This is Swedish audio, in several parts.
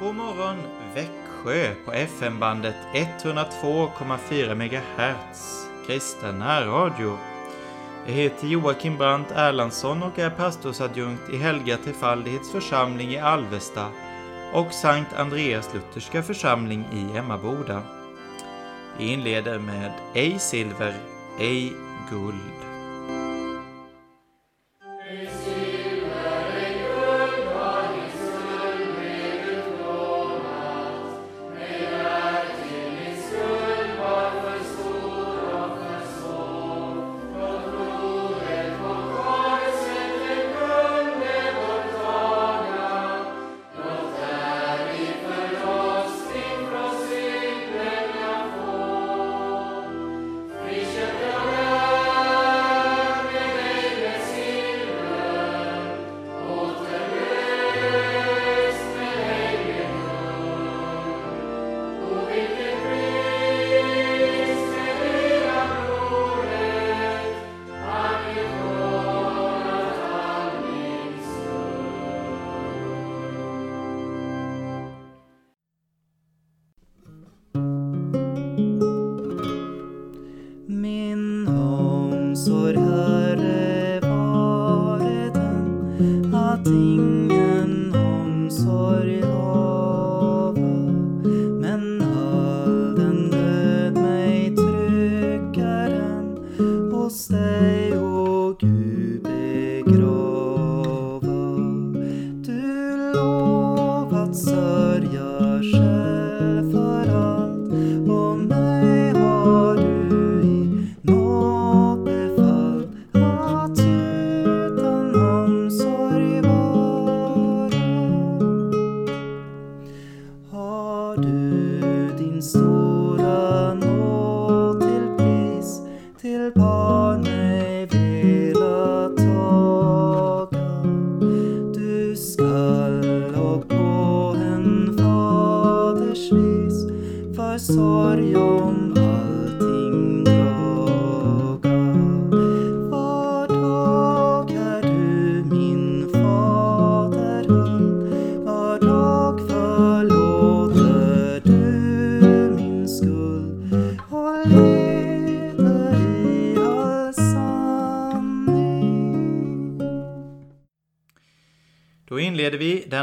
God morgon Växjö på FM-bandet 102,4 MHz. Kristen närradio. Jag heter Joakim Brandt Erlandsson och är pastorsadjunkt i Helga Trefaldighets församling i Alvesta och Sankt Andreas Lutherska församling i Emmaboda. Vi inleder med Ej silver, ej guld.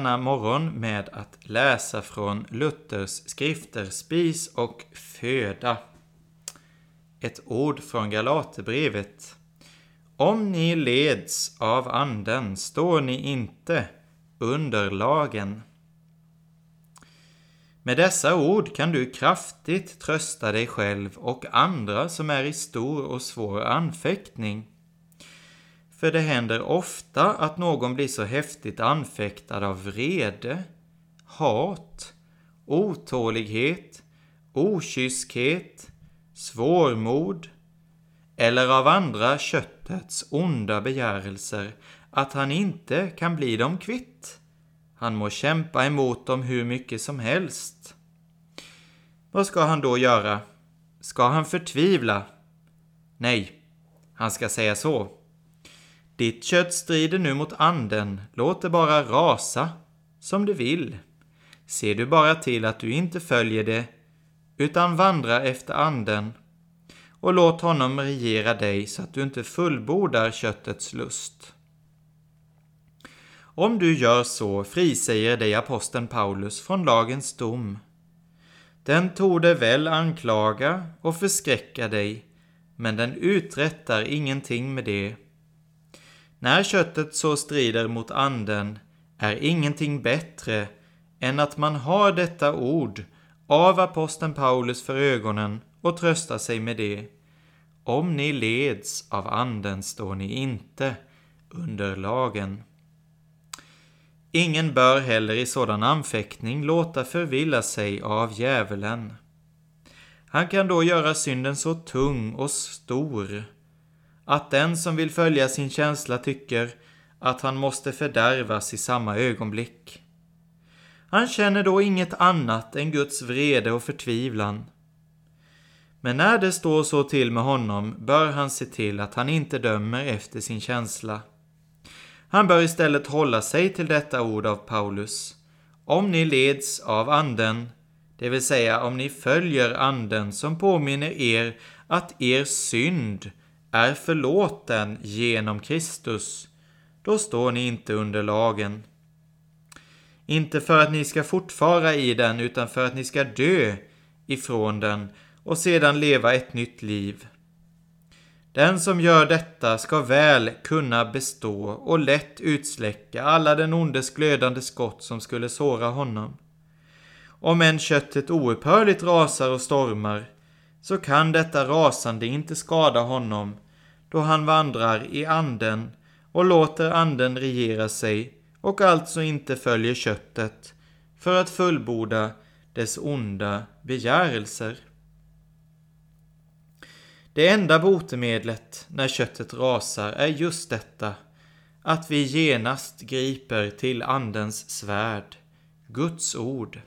Denna morgon med att läsa från Luthers skrifter Spis och föda. Ett ord från Galaterbrevet. Om ni leds av anden står ni inte under lagen. Med dessa ord kan du kraftigt trösta dig själv och andra som är i stor och svår anfäktning. För det händer ofta att någon blir så häftigt anfäktad av vrede, hat, otålighet, okyskhet, svårmod eller av andra köttets onda begärelser att han inte kan bli dem kvitt. Han må kämpa emot dem hur mycket som helst. Vad ska han då göra? Ska han förtvivla? Nej, han ska säga så. Ditt kött strider nu mot anden, låt det bara rasa som du vill. Se du bara till att du inte följer det, utan vandra efter anden och låt honom regera dig så att du inte fullbordar köttets lust. Om du gör så frisäger dig aposteln Paulus från lagens dom. Den torde väl anklaga och förskräcka dig, men den uträttar ingenting med det. När köttet så strider mot anden är ingenting bättre än att man har detta ord av aposteln Paulus för ögonen och tröstar sig med det. Om ni leds av anden står ni inte under lagen. Ingen bör heller i sådan anfäktning låta förvilla sig av djävulen. Han kan då göra synden så tung och stor att den som vill följa sin känsla tycker att han måste fördärvas i samma ögonblick. Han känner då inget annat än Guds vrede och förtvivlan. Men när det står så till med honom bör han se till att han inte dömer efter sin känsla. Han bör istället hålla sig till detta ord av Paulus. om ni leds av anden, det vill säga om ni följer anden som påminner er att er synd är förlåten genom Kristus, då står ni inte under lagen. Inte för att ni ska fortfara i den, utan för att ni ska dö ifrån den och sedan leva ett nytt liv. Den som gör detta ska väl kunna bestå och lätt utsläcka alla den ondes glödande skott som skulle såra honom. Om än köttet oupphörligt rasar och stormar, så kan detta rasande inte skada honom, då han vandrar i anden och låter anden regera sig och alltså inte följer köttet för att fullborda dess onda begärelser. Det enda botemedlet när köttet rasar är just detta, att vi genast griper till Andens svärd, Guds ord.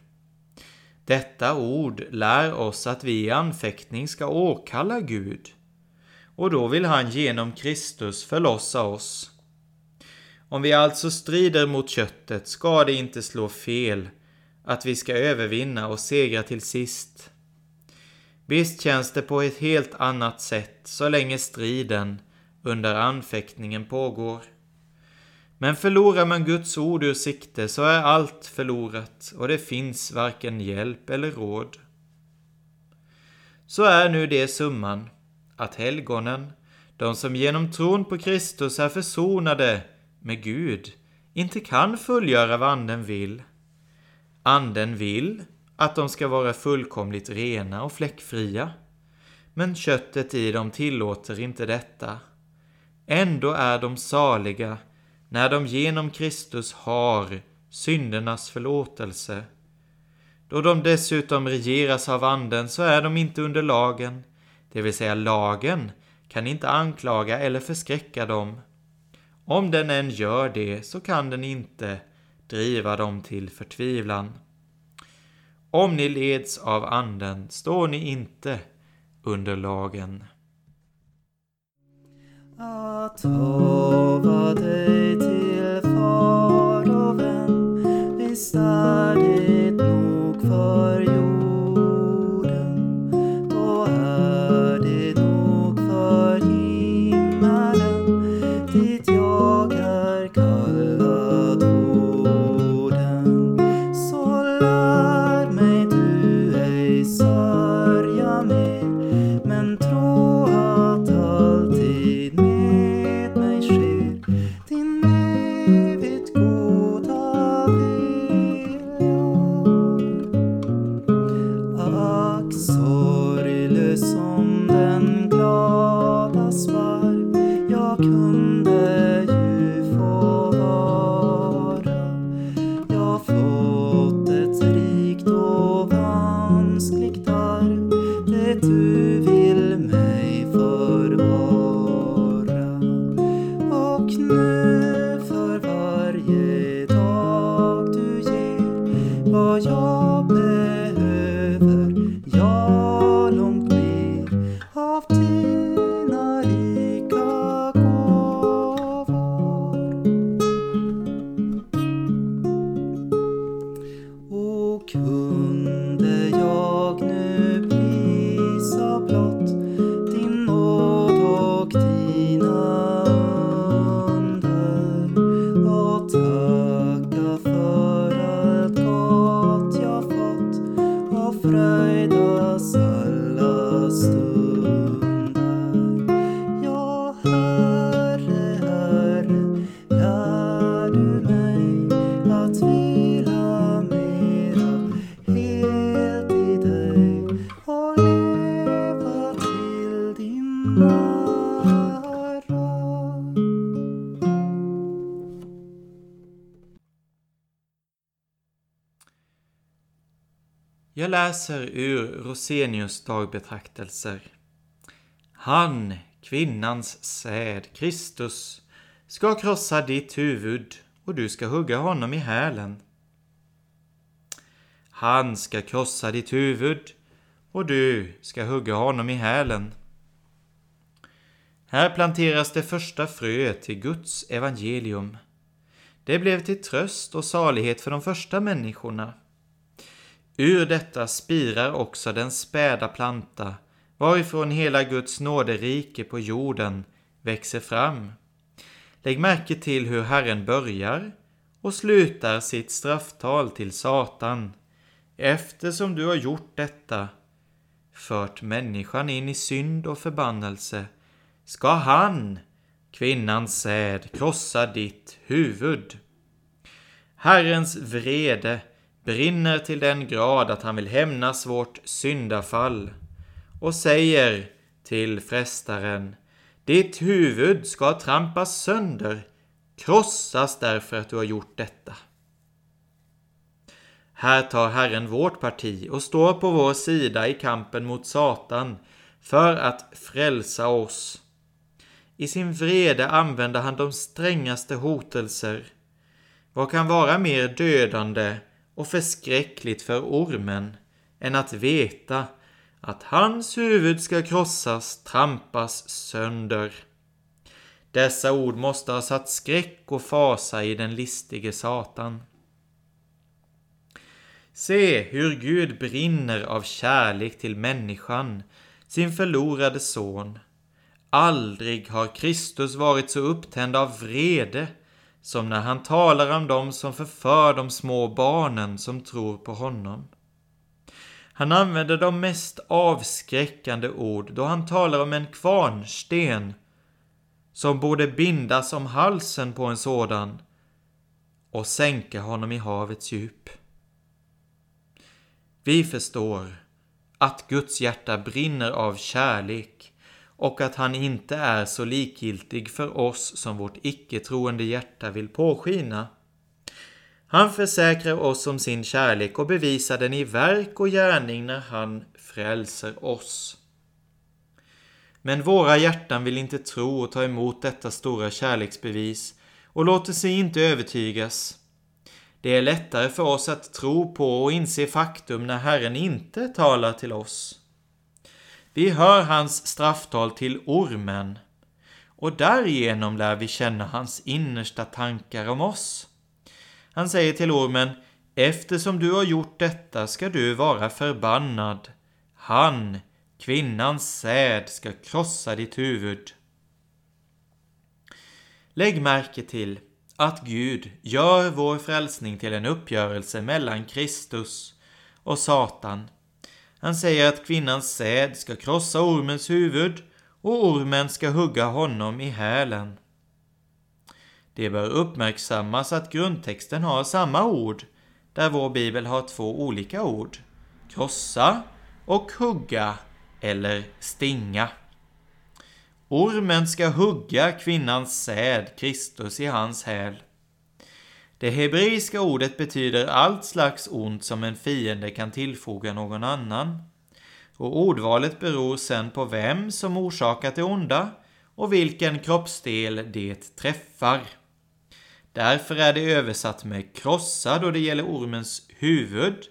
Detta ord lär oss att vi i anfäktning ska åkalla Gud, och då vill han genom Kristus förlossa oss. Om vi alltså strider mot köttet ska det inte slå fel att vi ska övervinna och segra till sist. Visst känns det på ett helt annat sätt så länge striden under anfäktningen pågår. Men förlorar man Guds ord ur sikte så är allt förlorat och det finns varken hjälp eller råd. Så är nu det summan, att helgonen, de som genom tron på Kristus är försonade med Gud, inte kan fullgöra vad Anden vill. Anden vill att de ska vara fullkomligt rena och fläckfria. Men köttet i dem tillåter inte detta. Ändå är de saliga när de genom Kristus har syndernas förlåtelse. Då de dessutom regeras av Anden så är de inte under lagen, det vill säga lagen kan inte anklaga eller förskräcka dem. Om den än gör det så kan den inte driva dem till förtvivlan. Om ni leds av Anden står ni inte under lagen. Att hava dig till far och vän, visst är det Jag läser ur Rosenius dagbetraktelser. Han, kvinnans säd, Kristus, ska krossa ditt huvud och du ska hugga honom i hälen. Han ska krossa ditt huvud och du ska hugga honom i hälen. Här planteras det första fröet till Guds evangelium. det blev till tröst och salighet för de första människorna. Ur detta spirar också den späda planta, varifrån hela Guds nåderike på jorden växer fram. Lägg märke till hur Herren börjar och slutar sitt strafftal till Satan. Eftersom du har gjort detta, fört människan in i synd och förbannelse, ska han, kvinnans säd, krossa ditt huvud. Herrens vrede brinner till den grad att han vill hämnas vårt syndafall och säger till frestaren Ditt huvud ska trampas sönder, krossas därför att du har gjort detta. Här tar Herren vårt parti och står på vår sida i kampen mot Satan för att frälsa oss. I sin vrede använder han de strängaste hotelser. Vad kan vara mer dödande och förskräckligt för ormen än att veta att hans huvud ska krossas, trampas sönder. Dessa ord måste ha satt skräck och fasa i den listige Satan. Se hur Gud brinner av kärlek till människan, sin förlorade son. Aldrig har Kristus varit så upptänd av vrede som när han talar om dem som förför de små barnen som tror på honom. Han använder de mest avskräckande ord då han talar om en kvarnsten som borde bindas om halsen på en sådan och sänka honom i havets djup. Vi förstår att Guds hjärta brinner av kärlek och att han inte är så likgiltig för oss som vårt icke-troende hjärta vill påskina. Han försäkrar oss om sin kärlek och bevisar den i verk och gärning när han frälser oss. Men våra hjärtan vill inte tro och ta emot detta stora kärleksbevis och låter sig inte övertygas. Det är lättare för oss att tro på och inse faktum när Herren inte talar till oss. Vi hör hans strafftal till ormen och därigenom lär vi känna hans innersta tankar om oss. Han säger till ormen, eftersom du har gjort detta ska du vara förbannad. Han, kvinnans säd, ska krossa ditt huvud. Lägg märke till att Gud gör vår frälsning till en uppgörelse mellan Kristus och Satan. Han säger att kvinnans säd ska krossa ormens huvud och ormen ska hugga honom i hälen. Det bör uppmärksammas att grundtexten har samma ord, där vår bibel har två olika ord. Krossa och hugga eller stinga. Ormen ska hugga kvinnans säd, Kristus, i hans häl. Det hebreiska ordet betyder allt slags ont som en fiende kan tillfoga någon annan. Och ordvalet beror sen på vem som orsakat det onda och vilken kroppsdel det träffar. Därför är det översatt med krossa då det gäller ormens huvud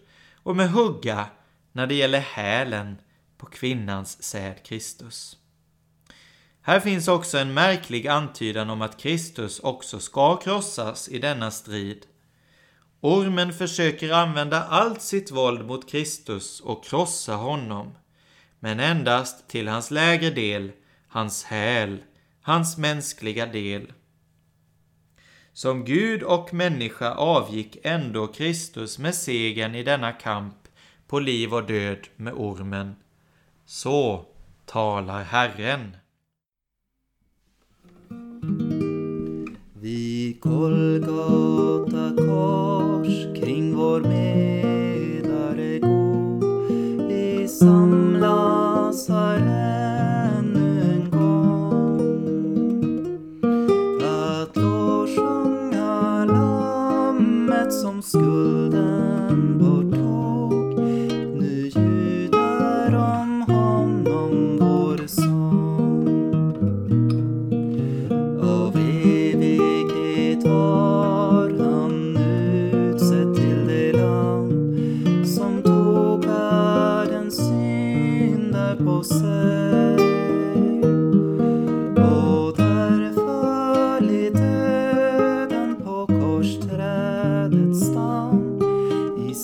och med hugga när det gäller hälen på kvinnans säd Kristus. Här finns också en märklig antydan om att Kristus också ska krossas i denna strid. Ormen försöker använda allt sitt våld mot Kristus och krossa honom, men endast till hans lägre del, hans häl, hans mänskliga del. Som Gud och människa avgick ändå Kristus med segern i denna kamp på liv och död med ormen. Så talar Herren. Vid Golgata kors kring vår medare god. Vi samlas här.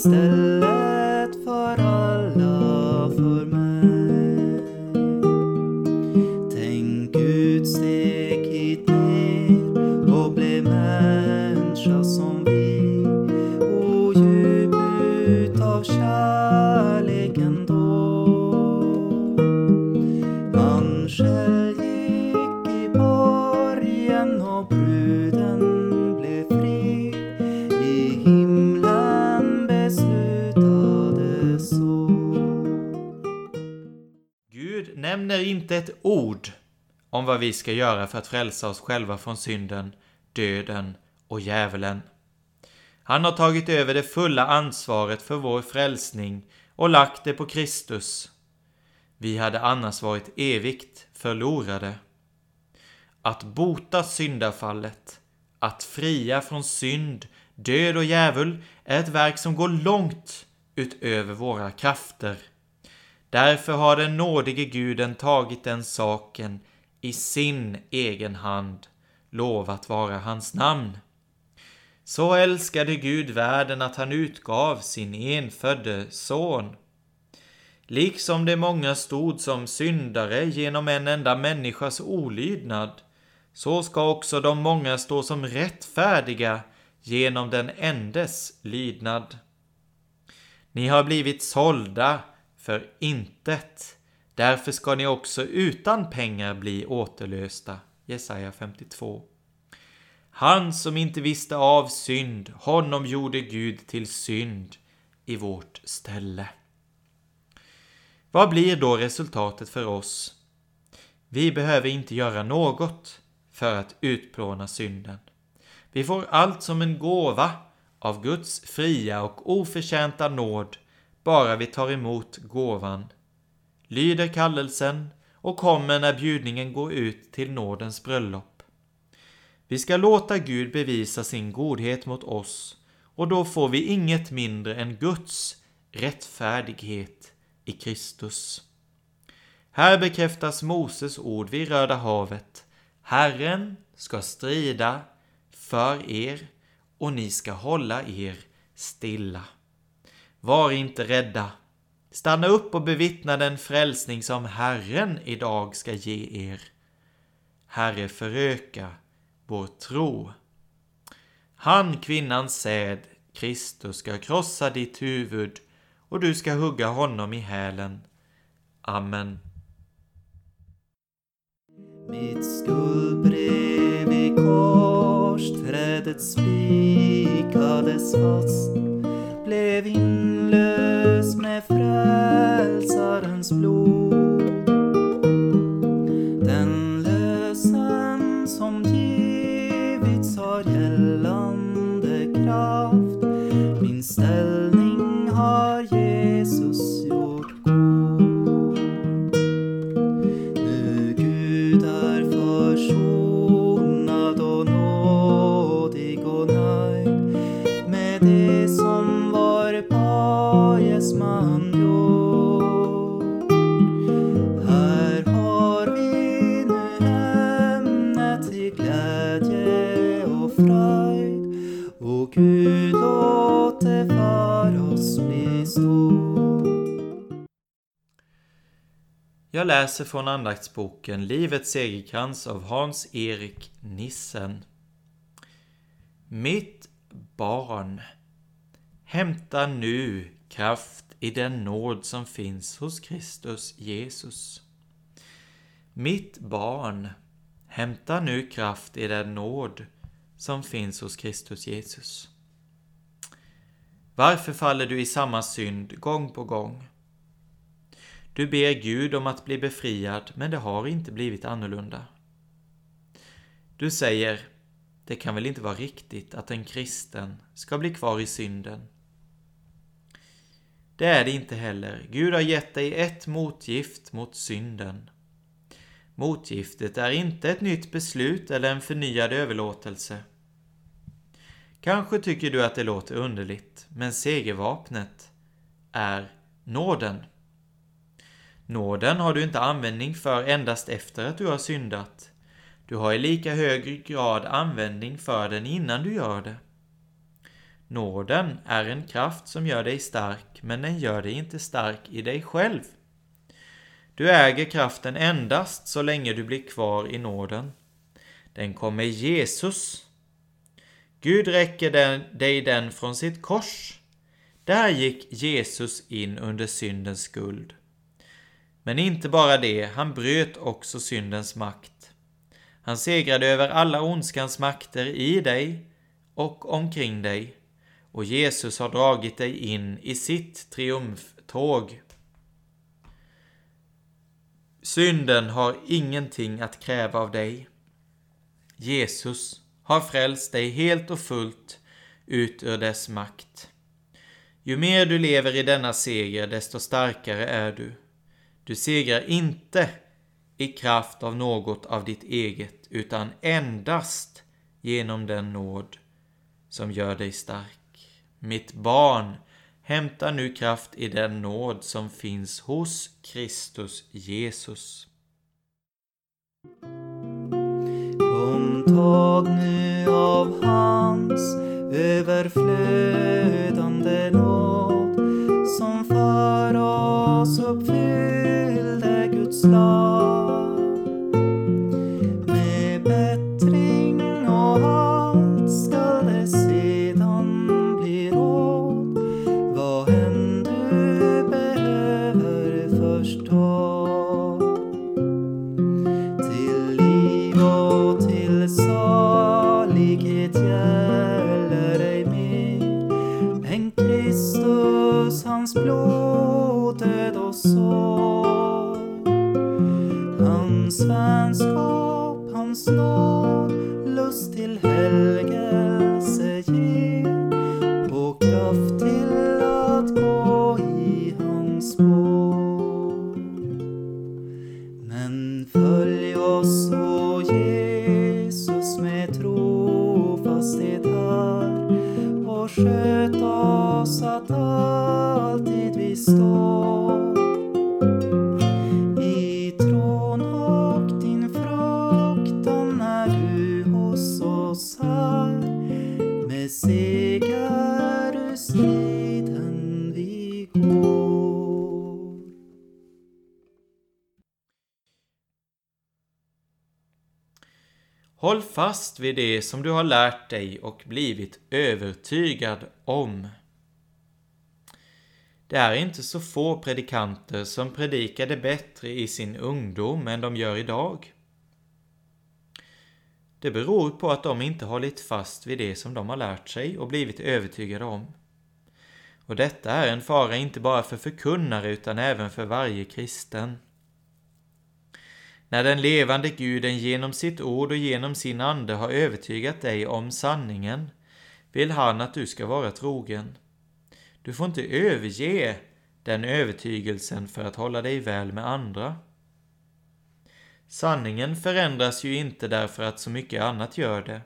Istället ett ord om vad vi ska göra för att frälsa oss själva från synden, döden och djävulen. Han har tagit över det fulla ansvaret för vår frälsning och lagt det på Kristus. Vi hade annars varit evigt förlorade. Att bota syndafallet, att fria från synd, död och djävul är ett verk som går långt utöver våra krafter. Därför har den nådige guden tagit den saken i sin egen hand, lovat vara hans namn. Så älskade Gud världen att han utgav sin enfödde son. Liksom de många stod som syndare genom en enda människas olydnad, så ska också de många stå som rättfärdiga genom den endes lydnad. Ni har blivit sålda för intet. Därför ska ni också utan pengar bli återlösta. Jesaja 52. Han som inte visste av synd, honom gjorde Gud till synd i vårt ställe. Vad blir då resultatet för oss? Vi behöver inte göra något för att utplåna synden. Vi får allt som en gåva av Guds fria och oförtjänta nåd bara vi tar emot gåvan, lyder kallelsen och kommer när bjudningen går ut till nådens bröllop. Vi ska låta Gud bevisa sin godhet mot oss och då får vi inget mindre än Guds rättfärdighet i Kristus. Här bekräftas Moses ord vid Röda havet. Herren ska strida för er och ni ska hålla er stilla. Var inte rädda. Stanna upp och bevittna den frälsning som Herren idag ska ge er. Herre, föröka vår tro. Han, kvinnans säd, Kristus, ska krossa ditt huvud och du ska hugga honom i hälen. Amen. Mitt skuldbrev i korsträdet spikades fast blev inlöst med frälsarens blod. För oss bli stor. Jag läser från andaktsboken Livets segerkrans av Hans-Erik Nissen. Mitt barn, hämta nu kraft i den nåd som finns hos Kristus Jesus. Mitt barn, hämta nu kraft i den nåd som finns hos Kristus Jesus. Varför faller du i samma synd gång på gång? Du ber Gud om att bli befriad, men det har inte blivit annorlunda. Du säger, det kan väl inte vara riktigt att en kristen ska bli kvar i synden? Det är det inte heller. Gud har gett dig ett motgift mot synden. Motgiftet är inte ett nytt beslut eller en förnyad överlåtelse. Kanske tycker du att det låter underligt, men segervapnet är nåden. Nåden har du inte användning för endast efter att du har syndat. Du har i lika hög grad användning för den innan du gör det. Nåden är en kraft som gör dig stark, men den gör dig inte stark i dig själv. Du äger kraften endast så länge du blir kvar i nåden. Den kommer Jesus. Gud räcker den, dig den från sitt kors. Där gick Jesus in under syndens skuld. Men inte bara det, han bröt också syndens makt. Han segrade över alla ondskans makter i dig och omkring dig och Jesus har dragit dig in i sitt triumftåg. Synden har ingenting att kräva av dig. Jesus har frälst dig helt och fullt ut ur dess makt. Ju mer du lever i denna seger, desto starkare är du. Du segrar inte i kraft av något av ditt eget, utan endast genom den nåd som gör dig stark. Mitt barn, hämta nu kraft i den nåd som finns hos Kristus Jesus. Tag nu av hans överflödande nåd som för oss uppfyllde Guds lag. Med bättring och allt skall det sedan bli råd vad än du behöver förstå. Håll fast vid det som du har lärt dig och blivit övertygad om. Det är inte så få predikanter som predikade bättre i sin ungdom än de gör idag. Det beror på att de inte hållit fast vid det som de har lärt sig och blivit övertygade om. Och detta är en fara inte bara för förkunnare utan även för varje kristen. När den levande guden genom sitt ord och genom sin ande har övertygat dig om sanningen vill han att du ska vara trogen. Du får inte överge den övertygelsen för att hålla dig väl med andra. Sanningen förändras ju inte därför att så mycket annat gör det.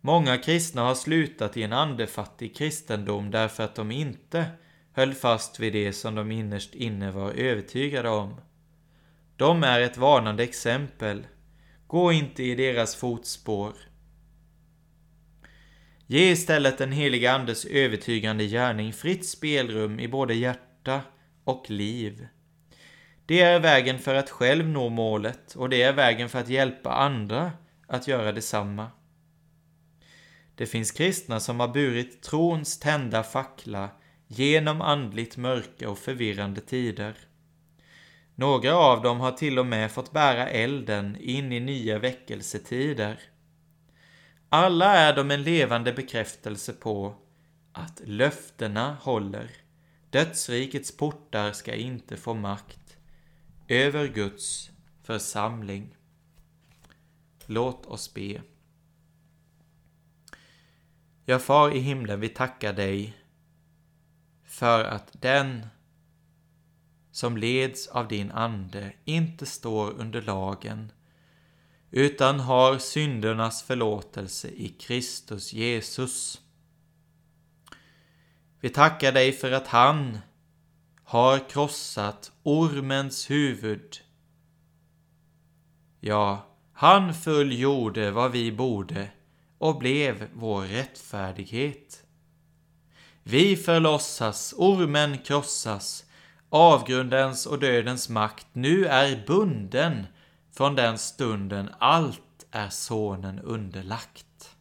Många kristna har slutat i en andefattig kristendom därför att de inte höll fast vid det som de innerst inne var övertygade om. De är ett varnande exempel. Gå inte i deras fotspår. Ge istället den heliga Andes övertygande gärning fritt spelrum i både hjärta och liv. Det är vägen för att själv nå målet och det är vägen för att hjälpa andra att göra detsamma. Det finns kristna som har burit trons tända fackla genom andligt mörka och förvirrande tider. Några av dem har till och med fått bära elden in i nya väckelsetider. Alla är de en levande bekräftelse på att löftena håller. Dödsrikets portar ska inte få makt över Guds församling. Låt oss be. Ja, Far i himlen, vi tackar dig för att den som leds av din ande inte står under lagen utan har syndernas förlåtelse i Kristus Jesus. Vi tackar dig för att han har krossat ormens huvud. Ja, han fullgjorde vad vi borde och blev vår rättfärdighet. Vi förlossas, ormen krossas, avgrundens och dödens makt nu är bunden från den stunden allt är sonen underlagt.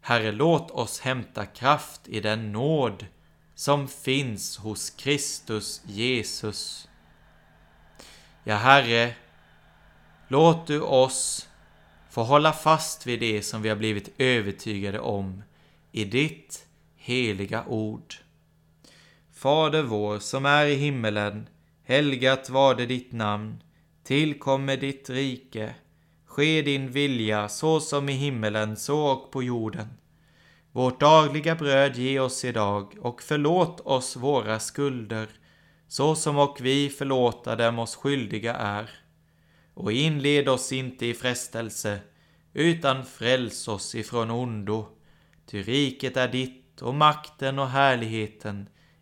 Herre, låt oss hämta kraft i den nåd som finns hos Kristus Jesus. Ja, Herre, låt du oss få hålla fast vid det som vi har blivit övertygade om i ditt heliga ord. Fader vår som är i himmelen. Helgat varde ditt namn. Tillkommer ditt rike. Ske din vilja så som i himmelen så och på jorden. Vårt dagliga bröd ge oss idag och förlåt oss våra skulder så som och vi förlåta dem oss skyldiga är. Och inled oss inte i frestelse utan fräls oss ifrån ondo. Ty riket är ditt och makten och härligheten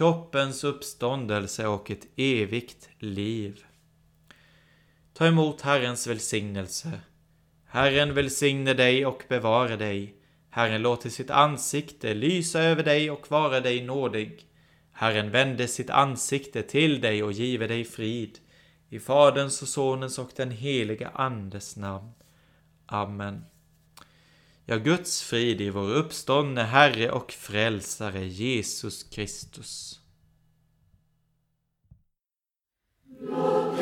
kroppens uppståndelse och ett evigt liv. Ta emot Herrens välsignelse. Herren välsigne dig och bevara dig. Herren låter sitt ansikte lysa över dig och vara dig nådig. Herren vände sitt ansikte till dig och give dig frid. I Faderns och Sonens och den helige Andes namn. Amen. Ja, Guds frid i vår uppståndne Herre och Frälsare Jesus Kristus. Låt